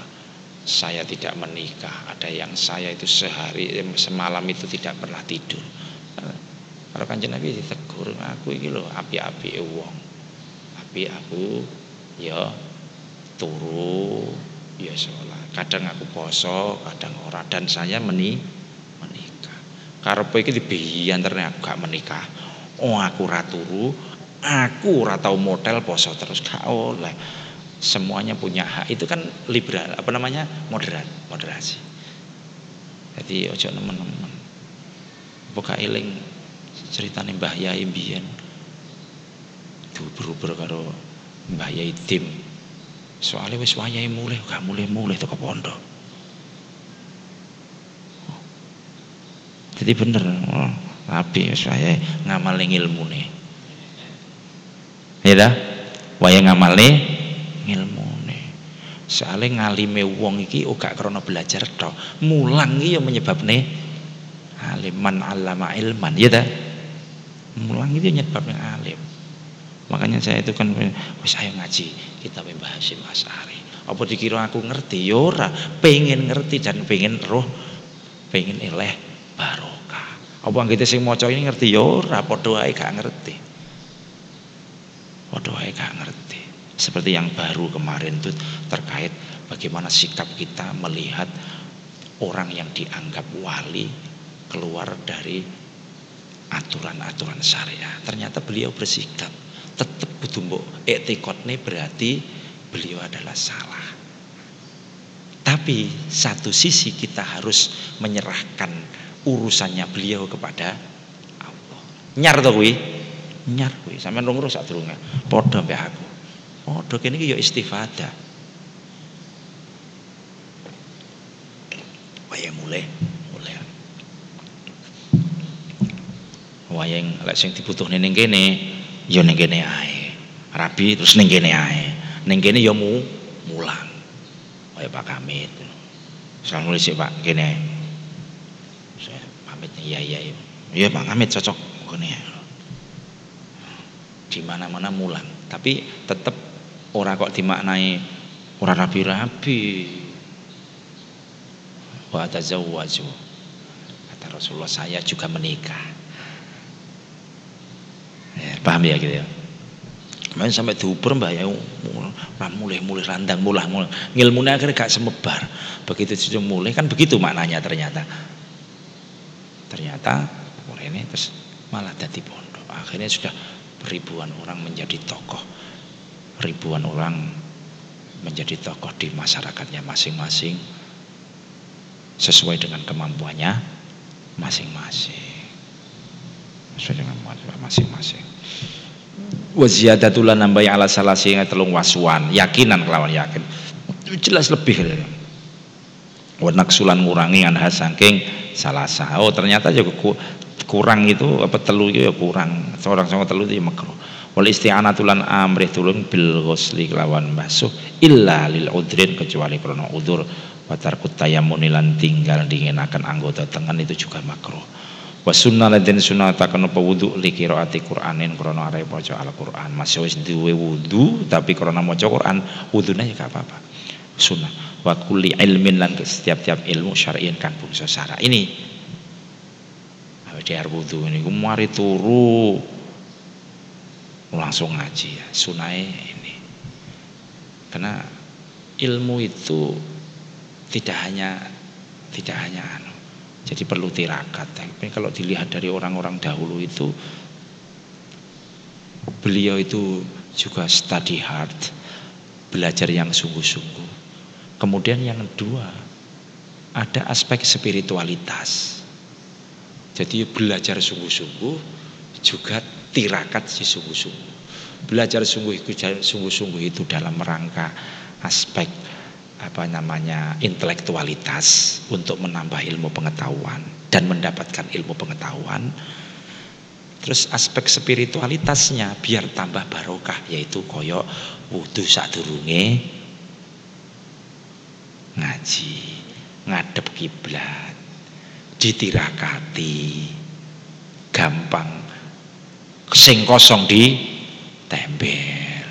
Saya tidak menikah. Ada yang saya itu sehari semalam itu tidak pernah tidur. Kalau kanjeng Nabi ditegur aku ini loh api-api uang api aku ya turu ya sholat. Kadang aku poso kadang ora. Dan saya meni menikah. Karepe iki dibiyan aku gak menikah. Oh aku raturu aku ora tau model poso terus gak oleh. Semuanya punya hak. Itu kan liberal apa namanya? Moderat moderasi. Jadi ojo nemen-nemen. Buka eling ceritane Mbah Yai mbiyen? Berubah karo Mbah Yai Soalnya wis wayahe mulai gak mulai-mulai toko pondok. Jadi bener, oh, api wis wayahe ngamale ilmune. Ya dah, wayahe ngamale ilmune. Soalnya ngalime wong iki uga krana belajar tok. Mulang iki ya menyebabne aliman alama ilman, ya dah. Mulang itu nyebabnya alim makanya saya itu kan wis ayo ngaji. Kita Mbah Hasyim apa dikira aku ngerti? Ya pengen ngerti dan pengen roh pengen eleh barokah. Apa kita sing maca ini ngerti? Ya ora padha gak ngerti. Padha ae gak ngerti. Seperti yang baru kemarin itu terkait bagaimana sikap kita melihat orang yang dianggap wali keluar dari aturan-aturan syariah. Ternyata beliau bersikap tetap kudu mbok etikotne berarti beliau adalah salah. Tapi satu sisi kita harus menyerahkan urusannya beliau kepada Allah. Nyar to kuwi? Nyar kuwi. Sampeyan ngurus sak durunge. Padha mbek aku. Padha kene iki ya istifadah. Wayang mulai, mulai. Wayang lek sing dibutuhne ning kene ya ning kene ae. Rabi terus ning kene ae. Ning kene ya mu mulang. Kaya Pak Kamit. Salam sih Pak kene. Saya pamit iya iya. Iya Pak Kamit cocok kene. Di mana-mana mulang, tapi tetap ora kok dimaknai ora rabi-rabi. Wa tazawwaju. Kata Rasulullah saya juga menikah Ya, paham ya gitu ya. Main sampai diuber mbak ya mulai mulai randang mulah mulah ngilmunya akhirnya gak semebar. Begitu sudah mulai kan begitu maknanya ternyata. Ternyata mulai ini terus malah jadi pondok. Akhirnya sudah ribuan orang menjadi tokoh. Ribuan orang menjadi tokoh di masyarakatnya masing-masing sesuai dengan kemampuannya masing-masing. Sesuai dengan masing-masing wa ziyadatul nambah ala salasi telung waswan yakinan kelawan yakin. Jelas lebih wa naksulan ngurangi anha saking salasa oh ternyata juga kurang itu apa telu itu ya kurang. Seorang sama telu itu ya makruh. Wal isti'anatulan amrih tulung bil ghusli kelawan basuh illa lil udrin kecuali krono udur. Watar kutayamunilan tinggal dinginakan anggota tangan itu juga makruh wa sunnah lan den sunataken apa wudu li qiraati Qur'anin krana arep maca Al-Qur'an. Masih wis duwe wudu tapi krana maca Qur'an wudune ya gak apa-apa. Sunnah. Wa kulli ilmin lan setiap-tiap ilmu syar'iin kan bangsa syara ini. Di air wudu ini mari turu. Langsung ngaji ya. Sunai ini. Karena ilmu itu tidak hanya tidak hanya anu jadi perlu tirakat. Tapi kalau dilihat dari orang-orang dahulu itu beliau itu juga study hard, belajar yang sungguh-sungguh. Kemudian yang kedua, ada aspek spiritualitas. Jadi belajar sungguh-sungguh juga tirakat si sungguh-sungguh. Belajar sungguh sungguh-sungguh itu dalam rangka aspek apa namanya intelektualitas untuk menambah ilmu pengetahuan dan mendapatkan ilmu pengetahuan. Terus aspek spiritualitasnya biar tambah barokah yaitu koyok wudhu sadurunge ngaji ngadep kiblat ditirakati gampang sing kosong di tembel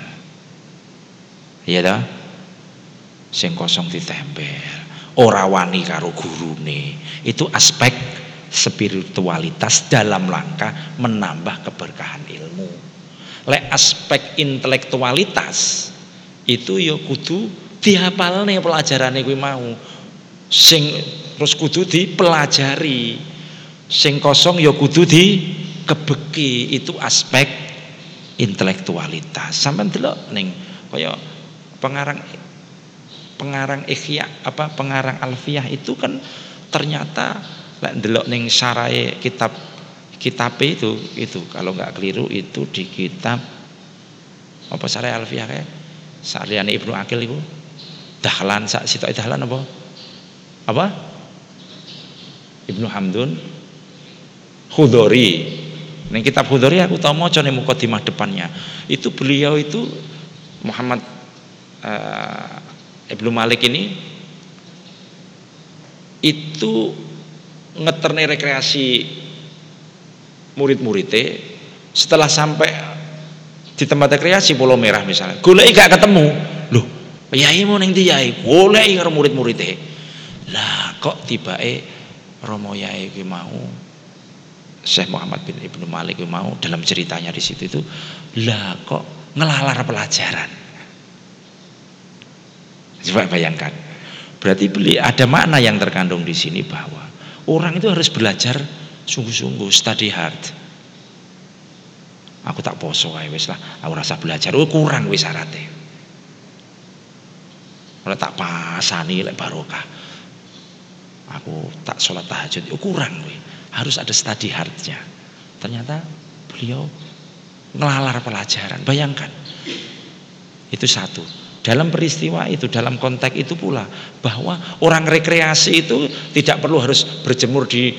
iya dah sing kosong ditempel. Ora wani karo gurune. Itu aspek spiritualitas dalam langkah menambah keberkahan ilmu. Lek aspek intelektualitas itu ya kudu dihafalne pelajarane kuwi mau. Sing terus kudu dipelajari. Sing kosong ya kudu di kebeki itu aspek intelektualitas. Sampai delok ning kaya pengarang pengarang ikhya apa pengarang alfiah itu kan ternyata lek ndelok ning sarai kitab kitab itu itu kalau nggak keliru itu di kitab apa sarai alfiah kayak Sariani Ibnu Akil itu Dahlan sak sitok Dahlan apa? Apa? Ibnu Hamdun. Khudori ning kitab Khudori aku tahu mau nih mukadimah depannya. Itu beliau itu Muhammad uh, Ibnu Malik ini itu ngeterne rekreasi murid-muridnya setelah sampai di tempat rekreasi Pulau Merah misalnya golek gak ketemu. Loh yai mau neng yai golek karo murid-muridnya lah kok tiba eh Romo Yai mau Syekh Muhammad bin Ibnu Malik mau dalam ceritanya di situ itu lah kok ngelalar pelajaran Coba bayangkan. Berarti beli ada makna yang terkandung di sini bahwa orang itu harus belajar sungguh-sungguh, study hard. Aku tak poso ae wis lah, aku rasa belajar oh kurang wis syaratnya. Kalau tak pasani lek barokah. Aku tak sholat tahajud, oh kurang we. Harus ada study hardnya. Ternyata beliau ngelalar pelajaran. Bayangkan. Itu satu. Dalam peristiwa itu, dalam konteks itu pula bahwa orang rekreasi itu tidak perlu harus berjemur di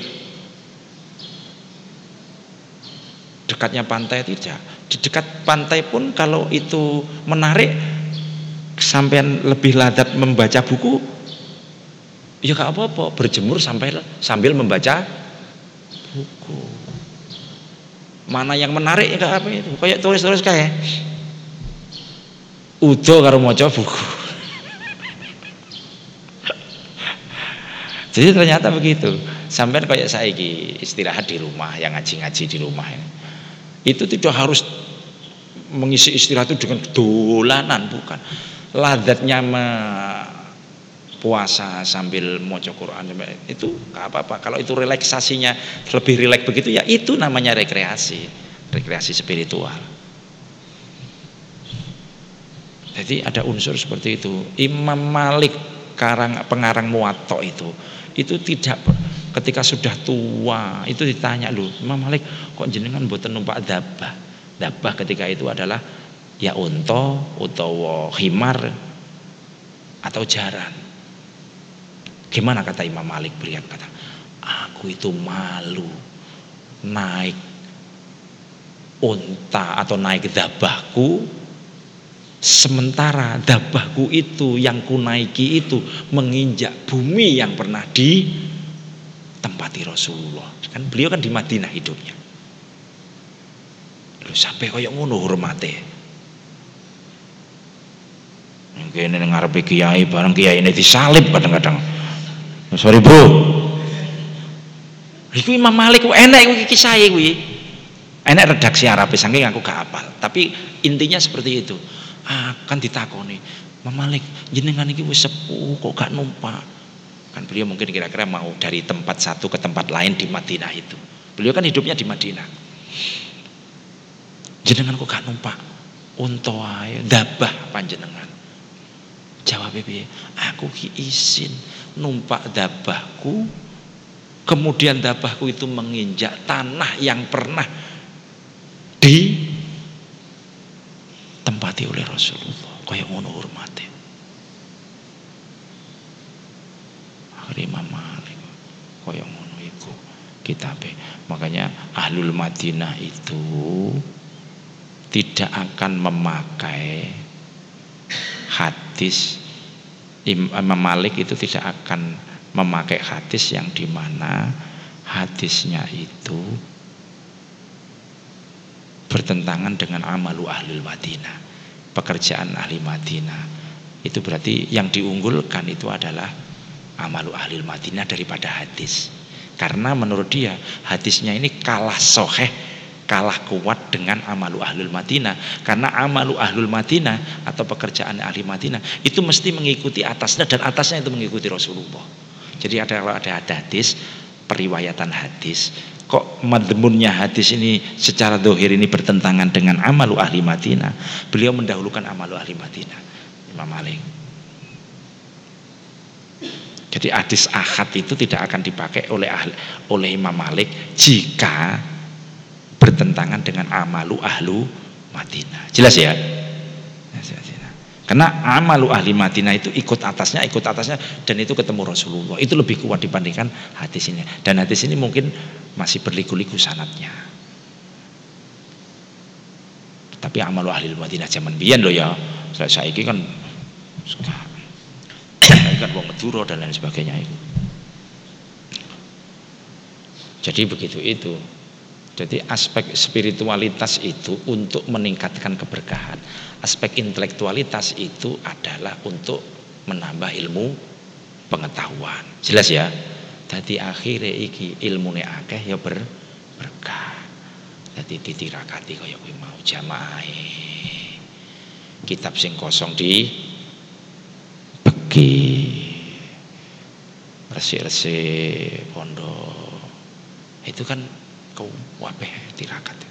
dekatnya pantai tidak. Di dekat pantai pun kalau itu menarik sampai lebih ladat membaca buku ya gak apa-apa berjemur sampai sambil membaca buku mana yang menarik ya apa itu kayak tulis-tulis kayak udo karo maca buku. Jadi ternyata begitu. Sampai kayak saya istirahat di rumah, yang ngaji-ngaji di rumah. Itu tidak harus mengisi istirahat itu dengan dolanan, bukan. Ladatnya me puasa sambil mau Quran itu apa-apa. Kalau itu relaksasinya lebih rileks begitu ya itu namanya rekreasi, rekreasi spiritual. Jadi ada unsur seperti itu. Imam Malik karang pengarang Muwatta itu itu tidak ketika sudah tua itu ditanya lu Imam Malik kok jenengan buat numpak dabah dabah ketika itu adalah ya unta utawa himar atau jaran. Gimana kata Imam Malik beriak kata aku itu malu naik unta atau naik dabahku Sementara dabahku itu yang kunaiki itu menginjak bumi yang pernah di tempati Rasulullah. Kan beliau kan di Madinah hidupnya. Lu sampai kayak ngono hormate. Mungkin ini ngarepe kiai bareng kiai ini disalib kadang-kadang. Sorry bro. Iku Imam Malik enak iku kisah kuwi. Enak redaksi Arab saking aku gak hafal, tapi intinya seperti itu akan ditakoni. Malik jenengan ini wis sepuh kok gak numpak? Kan beliau mungkin kira-kira mau dari tempat satu ke tempat lain di Madinah itu. Beliau kan hidupnya di Madinah. Jenengan kok gak numpak? Unta ae dabah panjenengan jawab piye? Aku ki izin numpak dabahku. Kemudian dabahku itu menginjak tanah yang pernah di ditempati oleh Rasulullah. Kaya ngono hormate Imam Malik kaya ngono iku kitabe. Makanya ahlul Madinah itu tidak akan memakai hadis Imam Malik itu tidak akan memakai hadis yang di mana hadisnya itu bertentangan dengan amalu ahli Madinah pekerjaan ahli Madinah. Itu berarti yang diunggulkan itu adalah amalu ahli Madinah daripada hadis. Karena menurut dia hadisnya ini kalah soheh kalah kuat dengan amalu ahlul Madinah. Karena amalu ahlul Madinah atau pekerjaan ahli Madinah itu mesti mengikuti atasnya dan atasnya itu mengikuti Rasulullah. Jadi ada kalau ada hadis periwayatan hadis kok madmunnya hadis ini secara dohir ini bertentangan dengan amalu ahli Madinah. Beliau mendahulukan amalu ahli Madinah Imam Malik. Jadi hadis ahad itu tidak akan dipakai oleh ahli, oleh Imam Malik jika bertentangan dengan amalu ahlu Madinah. Jelas ya karena amalu ahli Madinah itu ikut atasnya, ikut atasnya dan itu ketemu Rasulullah. Itu lebih kuat dibandingkan hadis ini. Dan hadis ini mungkin masih berliku-liku sanatnya. Tapi amalu ahli Madinah zaman biyen loh ya. Saya saiki kan suka kan wong Madura dan lain sebagainya itu. Jadi begitu itu. Jadi aspek spiritualitas itu untuk meningkatkan keberkahan. Aspek intelektualitas itu adalah untuk menambah ilmu pengetahuan. Jelas ya? Jadi akhirnya iki ilmu akeh ya ber, berkah. Jadi ditirakati kaya kuwi mau jamaah. Kitab sing kosong di begi resik-resik pondok. Itu kan kau wape tirakat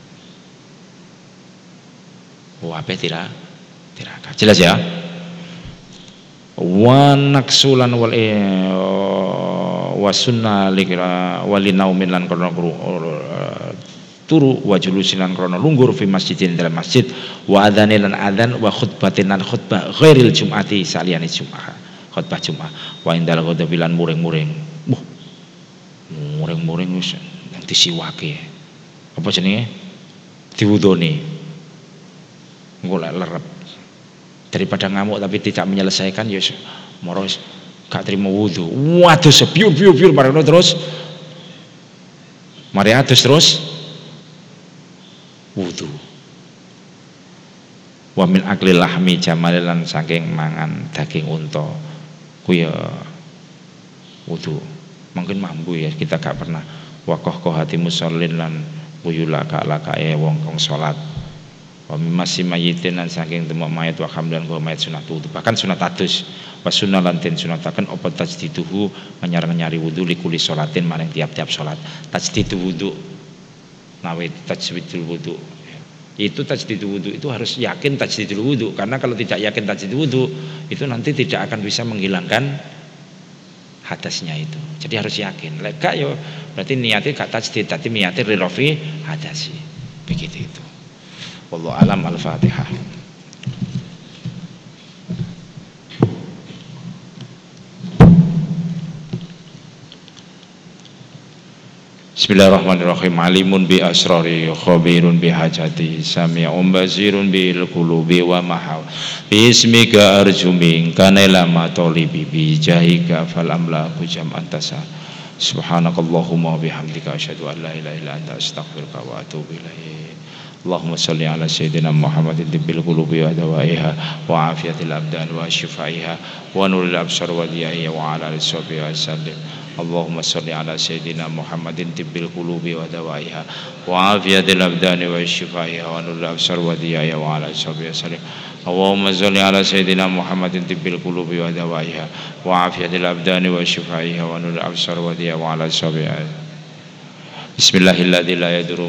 wape tira tirakat jelas ya? Wa naksulan wal wa sunnah likra walinaumin lan krono turu wa julusilan krono lunggur fi masjidin dalam masjid wa adzani lan adzan wa khutbatin lan khutbah ghairil jum'ati saliyane jum'ah khutbah jum'ah. Wa indal ghadabilan muring-muring. Muring-muring wis disiwake apa jenenge? Diwudoni engko lerep. Daripada ngamuk tapi tidak menyelesaikan ya moro gak terima wudhu waduh sepiur piur piur bareng terus. Mari adus terus. Wudhu wa min akli lahmi jamalilan saking mangan daging unta. Ku ya wudhu mungkin mampu ya kita gak pernah. Wakoh hati musallin lan buyula ka lakae wong kong salat wa masih mayitin lan saking temu mayat wa hamdan wa mayat sunat wudu. Bahkan sunat atus wa sunnah lan den sunataken apa tajdituhu nyari wudu likuli salatin maring tiap-tiap salat tajdidu wudu. Nawi tajdidul wudu. Itu tajdid wudu itu harus yakin tajdidul wudu. Karena kalau tidak yakin tajdid wudu itu nanti tidak akan bisa menghilangkan hadasnya itu. Jadi harus yakin. Lega yo berarti niatnya gak tajdid tapi niatnya rirofi hadasi. Begitu itu wallahu alam al-fatihah. Bismillahirrahmanirrahim. Alimun bi asrari Khabirun bi hajati Sami'un basirun bi qulubi wa mahaw Bismika arju minka Nailama tolibi bi jahika Fal amlaku jam'an tasa. Subhanakallahumma bihamdika Asyadu an la ilaha illa anta astaghfirka wa atubu ilaih اللهم صل على سيدنا محمد الدب القلوب ودوائها وعافية الأبدان وشفائها ونور الأبصار وديائها وعلى آله وصحبه وسلم. اللهم صل على سيدنا محمد طب القلوب ودوائها وعافية الأبدان وشفائها ونور الأبصار وديائها وعلى صحبه وسلم. اللهم صل على سيدنا محمد طب القلوب ودوائها وعافية الأبدان وشفائها ونور الأبصار وديائها وعلى صحبه وسلم. Bismillahirrahmanirrahim. la yadurru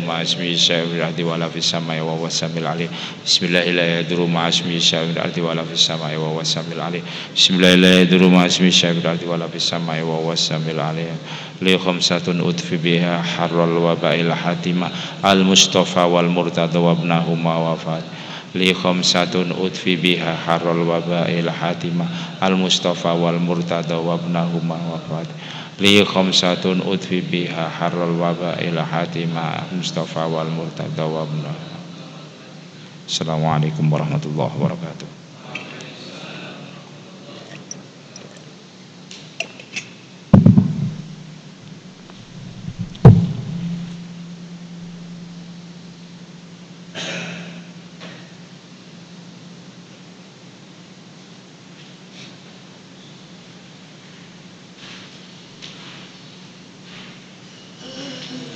utfi biha wabail hatima. Al mustafa wal murtada wafat. Wa li khamsatun utfi biha harul wabail hatimah al mustafa wal murtada wa Assalamualaikum warahmatullahi wabarakatuh